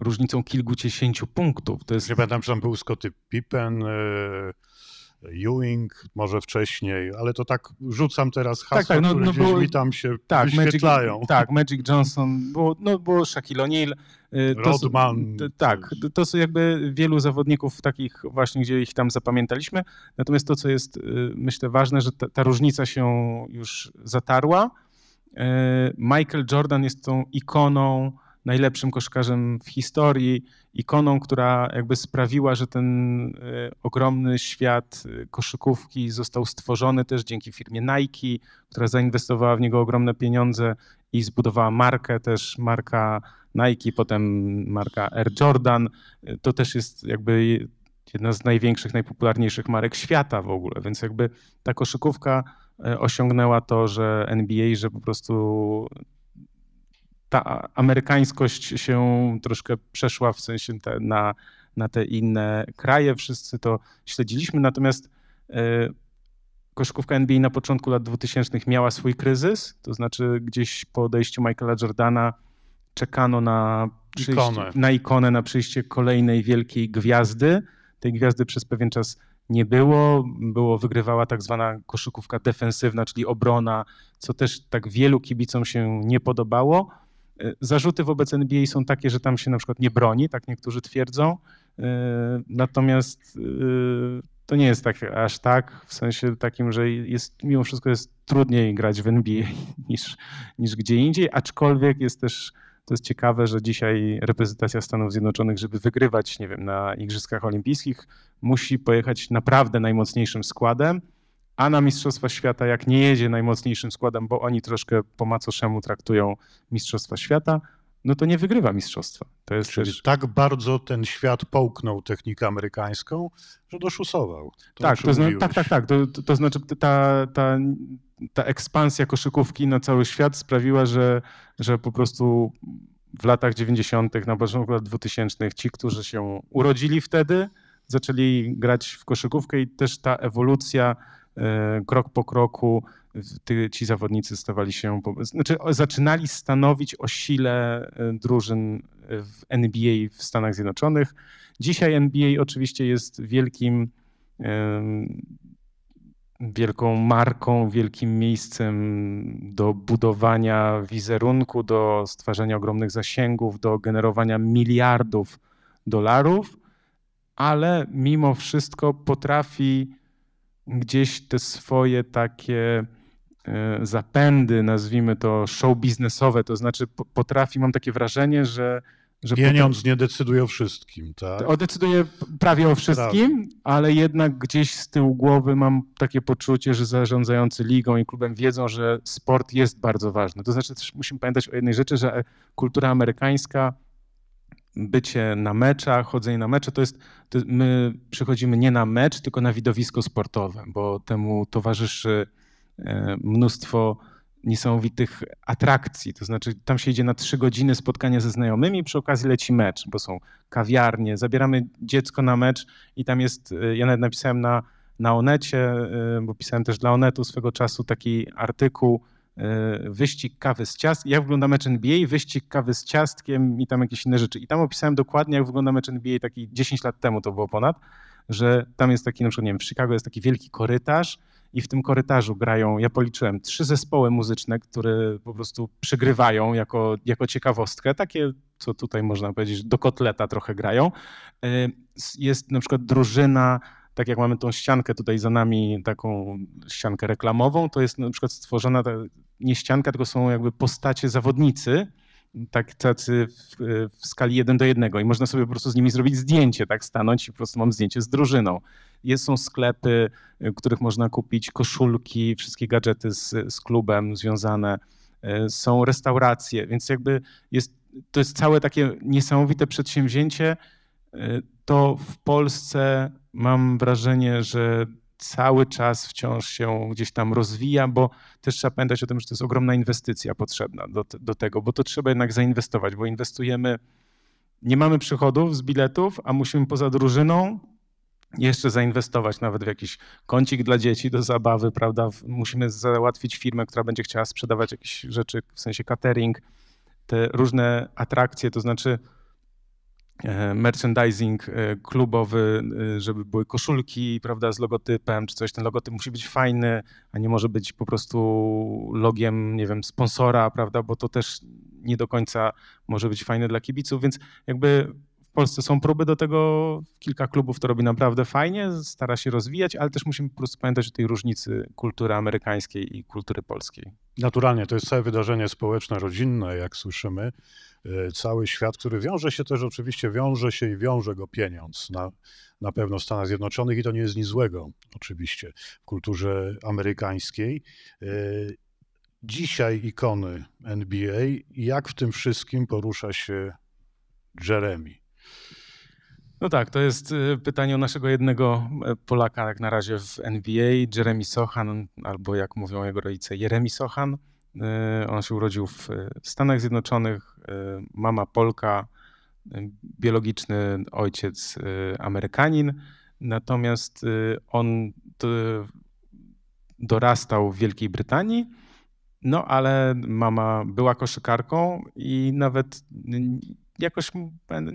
różnicą kilkudziesięciu punktów. To jest... Nie pamiętam, czy tam był Scotty Pippen, e, Ewing, może wcześniej, ale to tak rzucam teraz hasła, tak, tak, no, które no, było, mi tam się tak, wyświetlają. Magic, tak, Magic Johnson, było, no, było Shaquille O'Neal. E, Rodman. tak, to są jakby wielu zawodników takich właśnie, gdzie ich tam zapamiętaliśmy. Natomiast to, co jest e, myślę ważne, że ta, ta różnica się już zatarła. Michael Jordan jest tą ikoną najlepszym koszykarzem w historii, ikoną, która jakby sprawiła, że ten e, ogromny świat e, koszykówki został stworzony też dzięki firmie Nike, która zainwestowała w niego ogromne pieniądze i zbudowała markę też, marka Nike, potem marka Air Jordan. E, to też jest jakby jedna z największych, najpopularniejszych marek świata w ogóle, więc jakby ta koszykówka osiągnęła to, że NBA, że po prostu ta amerykańskość się troszkę przeszła w sensie te, na, na te inne kraje. Wszyscy to śledziliśmy, natomiast e, koszykówka NBA na początku lat 2000 miała swój kryzys, to znaczy gdzieś po odejściu Michaela Jordana czekano na, ikonę. na ikonę, na przyjście kolejnej wielkiej gwiazdy. Tej gwiazdy przez pewien czas nie było. Było, wygrywała tak zwana koszykówka defensywna, czyli obrona, co też tak wielu kibicom się nie podobało. E, zarzuty wobec NBA są takie, że tam się na przykład nie broni, tak niektórzy twierdzą. E, natomiast e, to nie jest tak aż tak, w sensie takim, że jest, mimo wszystko jest trudniej grać w NBA niż, niż gdzie indziej, aczkolwiek jest też, to jest ciekawe, że dzisiaj reprezentacja Stanów Zjednoczonych, żeby wygrywać, nie wiem, na Igrzyskach Olimpijskich, musi pojechać naprawdę najmocniejszym składem, a na Mistrzostwa Świata, jak nie jedzie najmocniejszym składem, bo oni troszkę po macoszemu traktują Mistrzostwa Świata, no to nie wygrywa mistrzostwa. To jest Czyli też... tak bardzo ten świat połknął technikę amerykańską, że doszusował. To tak, to zna... tak, tak, tak. To, to, znaczy ta, ta, ta ekspansja koszykówki na cały świat sprawiła, że, że po prostu w latach 90., na początku lat 2000 ci, którzy się urodzili wtedy, zaczęli grać w koszykówkę i też ta ewolucja krok po kroku ci zawodnicy stawali się, znaczy zaczynali stanowić o sile e, drużyn w NBA w Stanach Zjednoczonych. Dzisiaj NBA oczywiście jest wielkim, wielką marką, wielkim miejscem do budowania wizerunku, do stwarzania ogromnych zasięgów, do generowania miliardów dolarów, ale mimo wszystko potrafi gdzieś te swoje takie e, zapędy, nazwijmy to show biznesowe, to znaczy potrafi, mam takie wrażenie, że że Pieniądz potem, nie decyduje o wszystkim, tak? O, decyduje prawie o wszystkim, prawie. ale jednak gdzieś z tyłu głowy mam takie poczucie, że zarządzający ligą i klubem wiedzą, że sport jest bardzo ważny. To znaczy też musimy pamiętać o jednej rzeczy, że kultura amerykańska bycie na meczach, chodzenie na mecze, to jest, to my przychodzimy nie na mecz, tylko na widowisko sportowe, bo temu towarzyszy e, mnóstwo niesamowitych atrakcji. To znaczy, tam się idzie na trzy godziny spotkania ze znajomymi, przy okazji leci mecz, bo są kawiarnie, zabieramy dziecko na mecz i tam jest, y, ja nawet napisałem na, na Onecie, y, bo pisałem też dla Onetu swego czasu taki artykuł, wyścig kawy z ciast. Jak wygląda mecz NBA, wyścig kawy z ciastkiem i tam jakieś inne rzeczy. I tam opisałem dokładnie, jak wygląda mecz NBA taki 10 lat temu to było ponad, że tam jest taki, na przykład, nie wiem, w Chicago jest taki wielki korytarz, i w tym korytarzu grają, ja policzyłem, trzy zespoły muzyczne, które po prostu przygrywają jako, jako ciekawostkę, takie, co tutaj można powiedzieć, do kotleta trochę grają. Y, jest na przykład drużyna, tak jak mamy tą ściankę tutaj za nami, taką ściankę reklamową, to jest na przykład stworzona nie ścianka, tylko są jakby postacie zawodnicy, tak tacy w, w, skali 1 do 1 i można sobie po prostu z nimi zrobić zdjęcie, tak stanąć i po prostu mam zdjęcie z drużyną. Jest, są sklepy, w których można kupić koszulki, wszystkie gadżety z, z klubem związane. E, są restauracje, więc jakby jest, to jest całe takie niesamowite przedsięwzięcie. E, to w Polsce mam wrażenie, że cały czas wciąż się gdzieś tam rozwija, bo też trzeba pamiętać o tym, że to jest ogromna inwestycja potrzebna do, do tego, bo to trzeba jednak zainwestować, bo inwestujemy, nie mamy przychodów z biletów, a musimy poza drużyną jeszcze zainwestować nawet w jakiś kącik dla dzieci do zabawy, prawda? Musimy załatwić firmę, która będzie chciała sprzedawać jakieś rzeczy, w sensie catering, te różne atrakcje, to znaczy merchandising e, klubowy, e, żeby były koszulki, prawda, z logotypem czy coś. Ten logotyp musi być fajny, a nie może być po prostu logiem, nie wiem, sponsora, prawda, bo to też nie do końca może być fajne dla kibiców, więc jakby w Polsce są próby do tego, kilka klubów to robi naprawdę fajnie, stara się rozwijać, ale też musimy po prostu pamiętać o tej różnicy kultury amerykańskiej i kultury polskiej. Naturalnie, to jest całe wydarzenie społeczne, rodzinne, jak słyszymy. E, cały świat, który wiąże się też oczywiście, wiąże się i wiąże go pieniądz na, na pewno w Stanach Zjednoczonych i to nie jest nic złego oczywiście w kulturze amerykańskiej. E, dzisiaj ikony NBA, jak w tym wszystkim porusza się Jeremy? No tak, to jest e, pytanie o naszego jednego Polaka jak na razie w NBA, Jeremy Sochan, albo jak mówią jego rodzice, Jeremy Sochan. On się urodził w Stanach Zjednoczonych, Y, mama Polka, biologiczny ojciec Amerykanin, natomiast on dorastał w Wielkiej Brytanii, no ale mama była koszykarką i nawet jakoś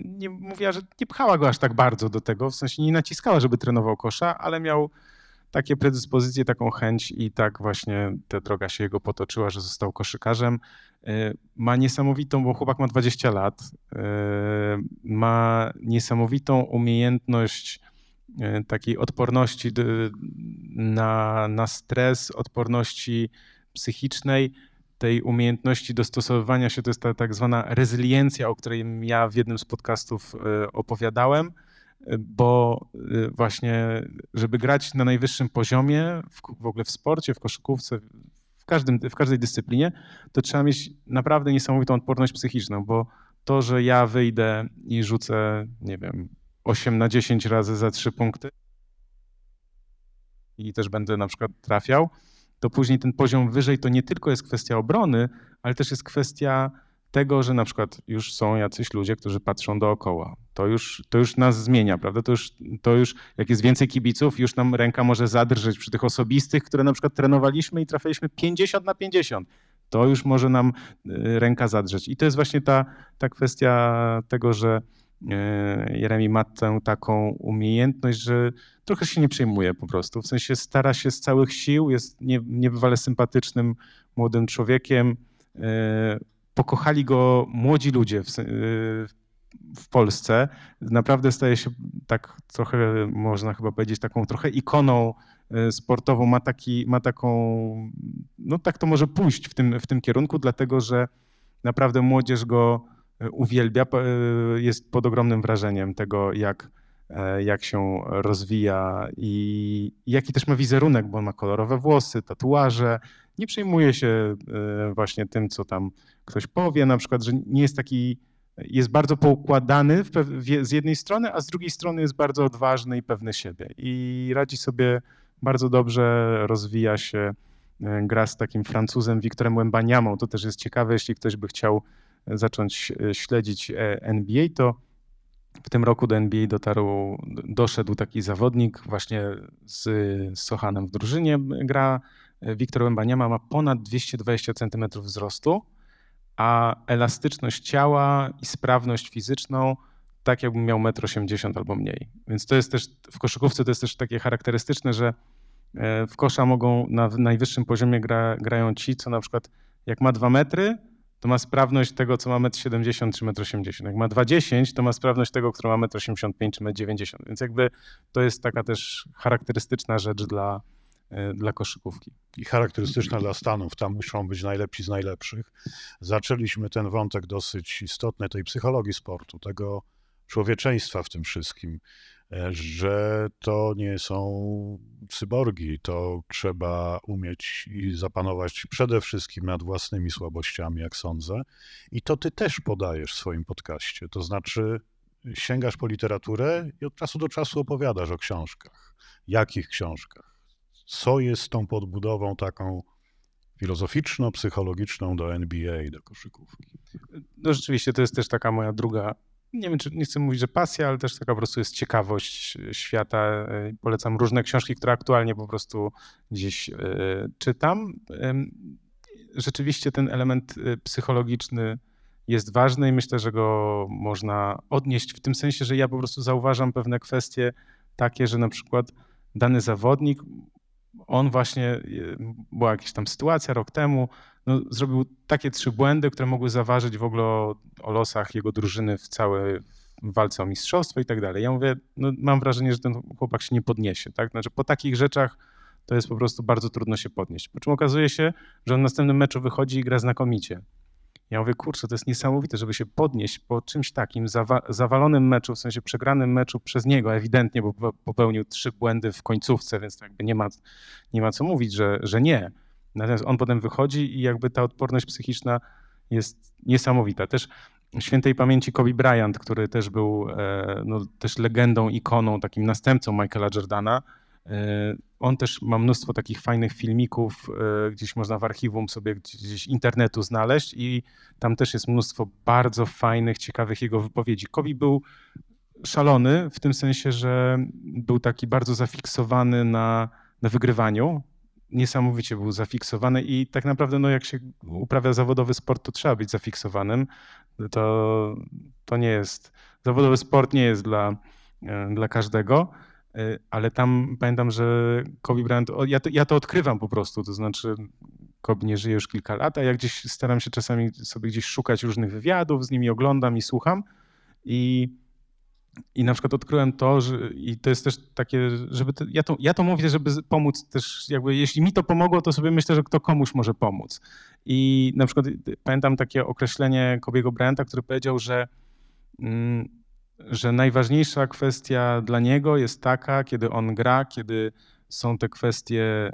nie mówiła, że nie pchała go aż tak bardzo do tego, w sensie nie naciskała, żeby trenował kosza, ale miał takie predyspozycje, taką chęć i tak właśnie ta droga się jego potoczyła, że został koszykarzem. E, ma niesamowitą, bo chłopak ma 20 lat, e, ma niesamowitą umiejętność e, takiej odporności na, na stres, odporności psychicznej, tej umiejętności dostosowywania się, to jest ta tak zwana rezyliencja, o której ja w jednym z podcastów opowiadałem bo y, właśnie, żeby grać na najwyższym poziomie, w, w ogóle w sporcie, w koszykówce, w, każdym, w każdej dyscyplinie, to trzeba mieć naprawdę niesamowitą odporność psychiczną, bo to, że ja wyjdę i rzucę, nie wiem, 8 na 10 razy za 3 punkty i też będę na przykład trafiał, to później ten poziom wyżej to nie tylko jest kwestia obrony, ale też jest kwestia tego, że na przykład już są jacyś ludzie, którzy patrzą dookoła. To już, to już nas zmienia, prawda? To już, to już, jak jest więcej kibiców, już nam ręka może zadrżeć przy tych osobistych, które na przykład trenowaliśmy i trafiliśmy 50 na 50. To już może nam y, ręka zadrzeć. I to jest właśnie ta, ta kwestia tego, że y, Jeremi ma tę taką umiejętność, że trochę się nie przejmuje po prostu. W sensie stara się z całych sił, jest niebywale sympatycznym młodym człowiekiem, y, pokochali go młodzi ludzie w, y, w, Polsce. Naprawdę staje się tak trochę, można chyba powiedzieć, taką trochę ikoną y, sportową. Ma, taki, ma taką, no tak to może pójść w tym, w tym kierunku, dlatego że naprawdę młodzież go y, uwielbia, jest pod ogromnym wrażeniem tego, jak, jak się rozwija i jaki też ma wizerunek, bo ma kolorowe włosy, tatuaże. Nie przejmuje się właśnie tym, co tam ktoś powie na przykład, że nie jest taki, jest bardzo poukładany z jednej strony, a z drugiej strony jest bardzo odważny i pewny siebie i radzi sobie bardzo dobrze, rozwija się gra z takim Francuzem Wiktorem Wembaniamą. To też jest ciekawe, jeśli ktoś by chciał zacząć śledzić NBA, to w tym roku do NBA dotarł, doszedł taki zawodnik właśnie z Sochanem w drużynie gra. Wiktor Wembaniama ma ponad 220 cm wzrostu, a elastyczność ciała i sprawność fizyczną tak jakbym miał 1,80 m albo mniej. Więc to jest też w koszykówce to jest też takie charakterystyczne, że e, w kosza mogą na najwyższym poziomie gra, grają ci, co na przykład jak ma 2 metry, to ma sprawność tego, co ma 1,70 m czy 1,80 m. Jak ma 2,10 to ma sprawność tego, który ma 1,85 m czy 1,90 m. Więc jakby to jest taka też charakterystyczna rzecz dla, e, dla koszykówki. I charakterystyczna dla Stanów. Tam muszą być najlepsi z najlepszych. Zaczęliśmy ten wątek dosyć istotny tej psychologii sportu, tego człowieczeństwa w tym wszystkim, e, że to nie są cyborgi, to trzeba umieć i zapanować przede wszystkim nad własnymi słabościami, jak sądzę. I to ty też podajesz w swoim podcaście. To znaczy, sięgasz po literaturę i od czasu do czasu opowiadasz o książkach. Jakich książkach? Co jest tą podbudową taką filozoficzno-psychologiczną do NBA, do koszykówki? No rzeczywiście, to jest też taka moja druga nie wiem, czy nie chcę mówić, że pasja, ale też taka po prostu jest ciekawość świata. E, polecam różne książki, które aktualnie po prostu gdzieś e, czytam. Rzeczywiście ten element e, psychologiczny jest ważny i myślę, że go można odnieść w tym sensie, że ja po prostu zauważam pewne kwestie takie, że na przykład dany zawodnik, on właśnie, była jakaś tam sytuacja rok temu, no, zrobił takie trzy błędy, które mogły zaważyć w ogóle o, o losach jego drużyny w całej walce o mistrzostwo i tak dalej. Ja mówię, no, mam wrażenie, że ten chłopak się nie podniesie. Tak? Znaczy, po takich rzeczach to jest po prostu bardzo trudno się podnieść. Po czym okazuje się, że on w następnym meczu wychodzi i gra znakomicie. Ja mówię, kurczę, to jest niesamowite, żeby się podnieść po czymś takim zawa zawalonym meczu, w sensie przegranym meczu przez niego ewidentnie, bo popełnił trzy błędy w końcówce, więc jakby nie ma, nie ma co mówić, że, że nie. Natomiast on potem wychodzi i jakby ta odporność psychiczna jest niesamowita. Też świętej pamięci Kobe Bryant, który też był e, no, też legendą, ikoną, takim następcą Michaela Jordana. E, on też ma mnóstwo takich fajnych filmików, e, gdzieś można w archiwum sobie gdzieś internetu znaleźć i tam też jest mnóstwo bardzo fajnych, ciekawych jego wypowiedzi. Kobe był szalony w tym sensie, że był taki bardzo zafiksowany na, na wygrywaniu, niesamowicie był zafiksowany i tak naprawdę no, jak się uprawia zawodowy sport, to trzeba być zafiksowanym. To, to nie jest, zawodowy sport nie jest dla, e, dla każdego, e, ale tam pamiętam, że Kobe Bryant, ja to, ja to odkrywam po prostu, to znaczy Kobe nie żyje już kilka lat, a ja gdzieś staram się czasami sobie gdzieś szukać różnych wywiadów, z nimi oglądam i słucham i i na przykład odkryłem to, że i to jest też takie, żeby to, ja, to, ja to mówię, żeby pomóc też, jakby jeśli mi to pomogło, to sobie myślę, że kto komuś może pomóc. I na przykład pamiętam takie określenie Kobiego Bryanta, który powiedział, że, mm, że najważniejsza kwestia dla niego jest taka, kiedy on gra, kiedy są te kwestie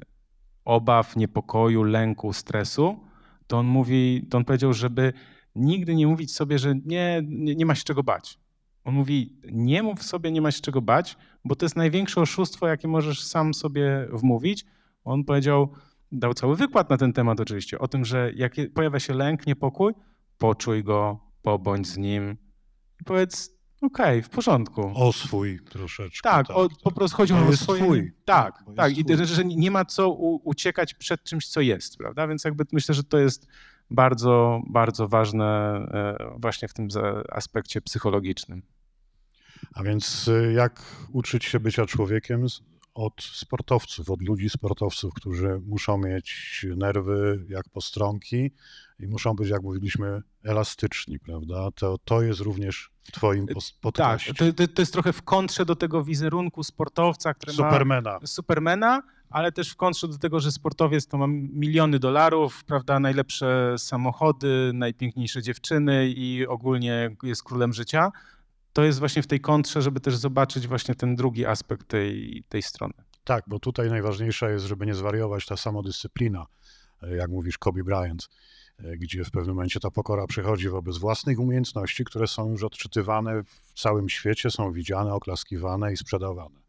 obaw, niepokoju, lęku, stresu, to on mówi, to on powiedział, żeby nigdy nie mówić sobie, że nie, nie, nie ma się czego bać on mówi, nie mów sobie, nie ma się czego bać, bo to jest największe oszustwo, jakie możesz sam sobie wmówić. On powiedział, dał cały wykład na ten temat oczywiście, o tym, że jak pojawia się lęk, niepokój, poczuj go, pobądź z nim i powiedz, okej, okay, w porządku. O swój troszeczkę. Tak, tak, o, po prostu chodzi o swoje... Twój. Tak, tak. I twój. że nie ma co uciekać przed czymś, co jest, prawda? Więc jakby myślę, że to jest bardzo, bardzo ważne e, właśnie w tym aspekcie psychologicznym. A więc y, jak uczyć się bycia człowiekiem od sportowców, od ludzi sportowców, którzy muszą mieć nerwy jak postronki i muszą być, jak mówiliśmy, elastyczni, prawda? To, to jest również w twoim podcaście. Tak, to, to jest trochę w kontrze do tego wizerunku sportowca, który Supermana. ma... Supermana. ale też w kontrze do tego, że sportowiec to ma miliony dolarów, prawda, najlepsze samochody, najpiękniejsze dziewczyny i ogólnie jest królem życia to jest właśnie w tej kontrze, żeby też zobaczyć właśnie ten drugi aspekt tej, tej strony. Tak, bo tutaj najważniejsza jest, żeby nie zwariować ta samodyscyplina, e, jak mówisz Kobe Bryant, e, gdzie w pewnym momencie ta pokora przychodzi wobec własnych umiejętności, które są już odczytywane w całym świecie, są widziane, oklaskiwane i sprzedawane.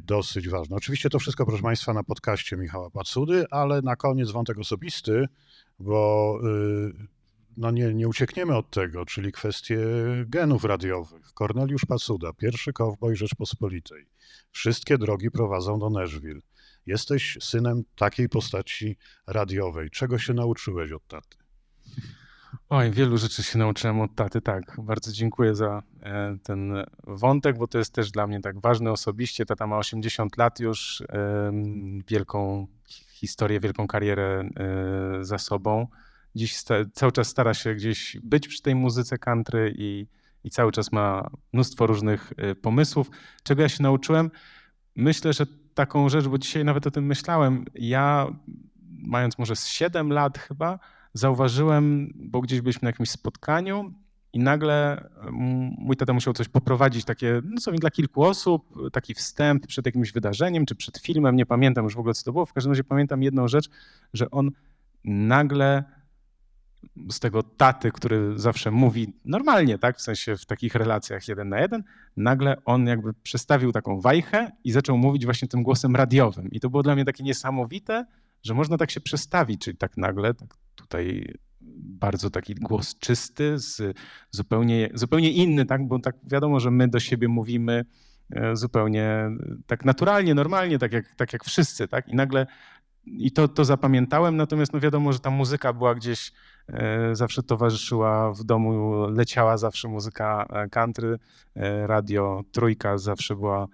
dosyć ważne. Oczywiście to wszystko, proszę Państwa, na podcaście Michała Pacudy, ale na koniec wątek osobisty, bo no nie, nie uciekniemy od tego, czyli kwestie genów radiowych. Korneliusz Pacuda, pierwszy kowboj Rzeczpospolitej. Wszystkie drogi prowadzą do Nashville. Jesteś synem takiej postaci radiowej. Czego się nauczyłeś od taty? Oj, wielu rzeczy się nauczyłem od taty, tak. Bardzo dziękuję za e, ten wątek, bo to jest też dla mnie tak ważne osobiście. Tata ma 80 lat już, wielką historię, wielką karierę e, za sobą. Dziś cały czas stara się gdzieś być przy tej muzyce country i, i cały czas ma mnóstwo różnych e, pomysłów. Czego ja się nauczyłem? Myślę, że taką rzecz, bo dzisiaj nawet o tym myślałem. Ja, mając może z 7 lat chyba, zauważyłem, bo gdzieś byliśmy na jakimś spotkaniu i nagle mój tata musiał coś poprowadzić, takie, no co dla kilku osób, taki wstęp przed jakimś wydarzeniem, czy przed filmem, nie pamiętam już w ogóle co to było. W każdym razie pamiętam jedną rzecz, że on nagle z tego taty, który zawsze mówi normalnie, tak, w sensie w takich relacjach jeden na jeden, nagle on jakby przestawił taką wajchę i zaczął mówić właśnie tym głosem radiowym. I to było dla mnie takie niesamowite, że można tak się przestawić, czyli tak nagle, tak tutaj bardzo taki głos czysty, z zupełnie, zupełnie inny, tak, bo tak wiadomo, że my do siebie mówimy e, zupełnie tak naturalnie, normalnie, tak jak, tak jak wszyscy, tak, i nagle i to, to zapamiętałem, natomiast no wiadomo, że ta muzyka była gdzieś, e, zawsze towarzyszyła w domu, leciała zawsze muzyka e, country, e, radio trójka zawsze była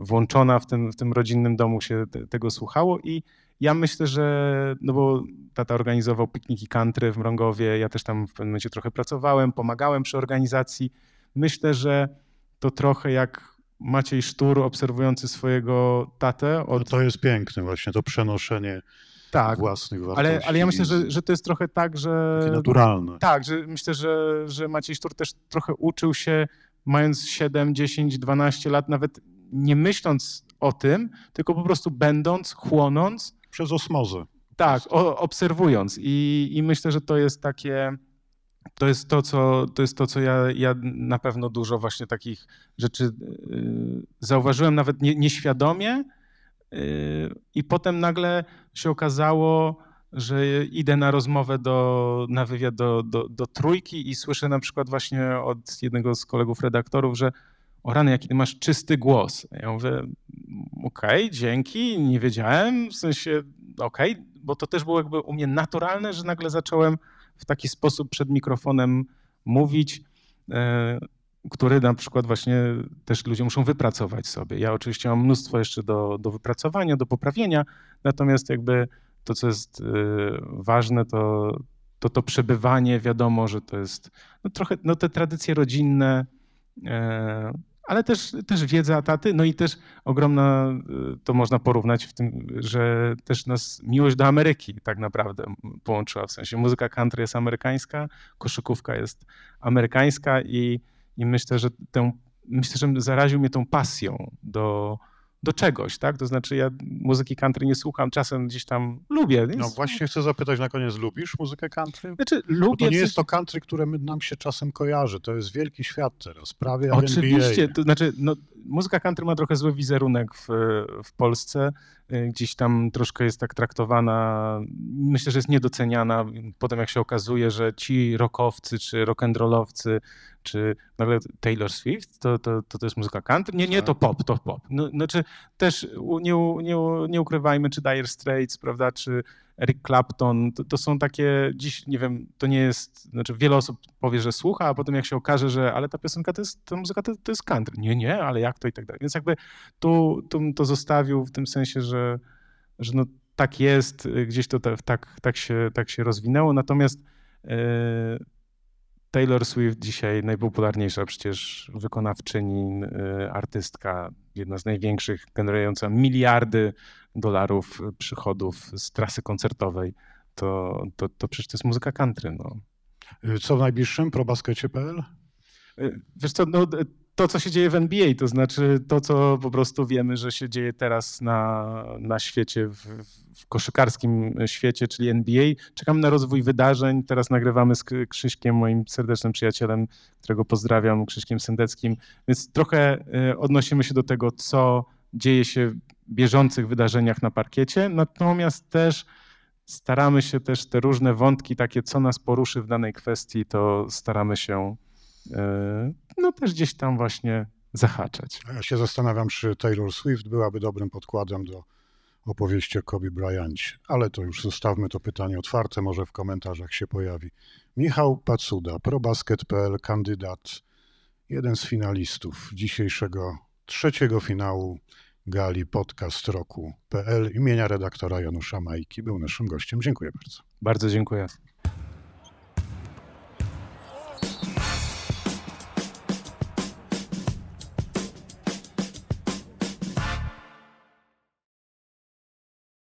włączona w tym, w tym rodzinnym domu, się te, tego słuchało i ja myślę, że, no bo tata organizował pikniki country w Mrągowie, ja też tam w pewnym momencie trochę pracowałem, pomagałem przy organizacji. Myślę, że to trochę jak Maciej Sztur obserwujący swojego tatę. Od... No to jest piękne właśnie, to przenoszenie tak, własnych wartości. Ale, ale ja myślę, że, że to jest trochę tak, że... Takie naturalne. Tak, że myślę, że, że Maciej Sztur też trochę uczył się, mając 7, 10, 12 lat, nawet nie myśląc o tym, tylko po prostu będąc, chłonąc. Przez osmozę. Tak, o, obserwując. I, I myślę, że to jest takie to jest to, co, to jest to, co ja, ja na pewno dużo właśnie takich rzeczy yy, zauważyłem, nawet nie, nieświadomie. Yy, I potem nagle się okazało, że idę na rozmowę, do, na wywiad do, do, do trójki i słyszę na przykład właśnie od jednego z kolegów redaktorów, że o rany, jaki ty masz czysty głos. Ja mówię, okej, okay, dzięki, nie wiedziałem, w sensie okej, okay, bo to też było jakby u mnie naturalne, że nagle zacząłem w taki sposób przed mikrofonem mówić, e, który na przykład właśnie też ludzie muszą wypracować sobie. Ja oczywiście mam mnóstwo jeszcze do, do wypracowania, do poprawienia, natomiast jakby to, co jest e, ważne, to to, to przebywanie, wiadomo, że to jest no trochę no te tradycje rodzinne, e, ale też, też wiedza taty, no i też ogromna, y, to można porównać w tym, że też nas miłość do Ameryki tak naprawdę połączyła, w sensie muzyka country jest amerykańska, koszykówka jest amerykańska i, i myślę, że tę, myślę, że zaraził mnie tą pasją do, do czegoś, tak? To znaczy ja muzyki country nie słucham, czasem gdzieś tam lubię. No właśnie chcę zapytać na koniec, lubisz muzykę country? Znaczy lubię. Bo to nie jest to country, które nam się czasem kojarzy, to jest wielki świat teraz, prawie Oczywiście, to znaczy no, muzyka country ma trochę zły wizerunek w, w Polsce, gdzieś tam troszkę jest tak traktowana, myślę, że jest niedoceniana, potem jak się okazuje, że ci rockowcy czy rock'n'rollowcy czy nagle Taylor Swift, to, to, to, to jest muzyka country? Nie, nie, to pop, to pop. No, znaczy też nie, nie, nie ukrywajmy, czy Dire Straits, prawda, czy Eric Clapton, to, to, są takie, dziś nie wiem, to nie jest, znaczy wiele osób powie, że słucha, a potem jak się okaże, że ale ta piosenka to jest, ta muzyka to, to jest country. Nie, nie, ale jak to i tak dalej. Więc jakby tu, tu to zostawił w tym sensie, że, że no tak jest, gdzieś to tak, tak, się, tak się rozwinęło, natomiast yy, Taylor Swift dzisiaj najpopularniejsza przecież wykonawczyni, y, artystka, jedna z największych, generująca miliardy dolarów przychodów z trasy koncertowej. To, to, to przecież to jest muzyka country. No. Co w najbliższym? probaskecie.pl? Y, wiesz co, no, to, co się dzieje w NBA, to znaczy to, co po prostu wiemy, że się dzieje teraz na, na świecie, w, w koszykarskim świecie, czyli NBA. Czekamy na rozwój wydarzeń. Teraz nagrywamy z Krzyśkiem, moim serdecznym przyjacielem, którego pozdrawiam, Krzyśkiem Sendeckim, więc trochę y, odnosimy się do tego, co dzieje się w bieżących wydarzeniach na parkiecie, natomiast też staramy się też te różne wątki, takie co nas poruszy w danej kwestii, to staramy się no też gdzieś tam właśnie zahaczać. Ja się zastanawiam, czy Taylor Swift byłaby dobrym podkładem do opowieści o Kobe Bryancie, ale to już zostawmy to pytanie otwarte, może w komentarzach się pojawi. Michał Pacuda, probasket.pl, kandydat, jeden z finalistów dzisiejszego trzeciego finału gali podcast roku.pl imienia redaktora Janusza Majki był naszym gościem. Dziękuję bardzo. Bardzo dziękuję.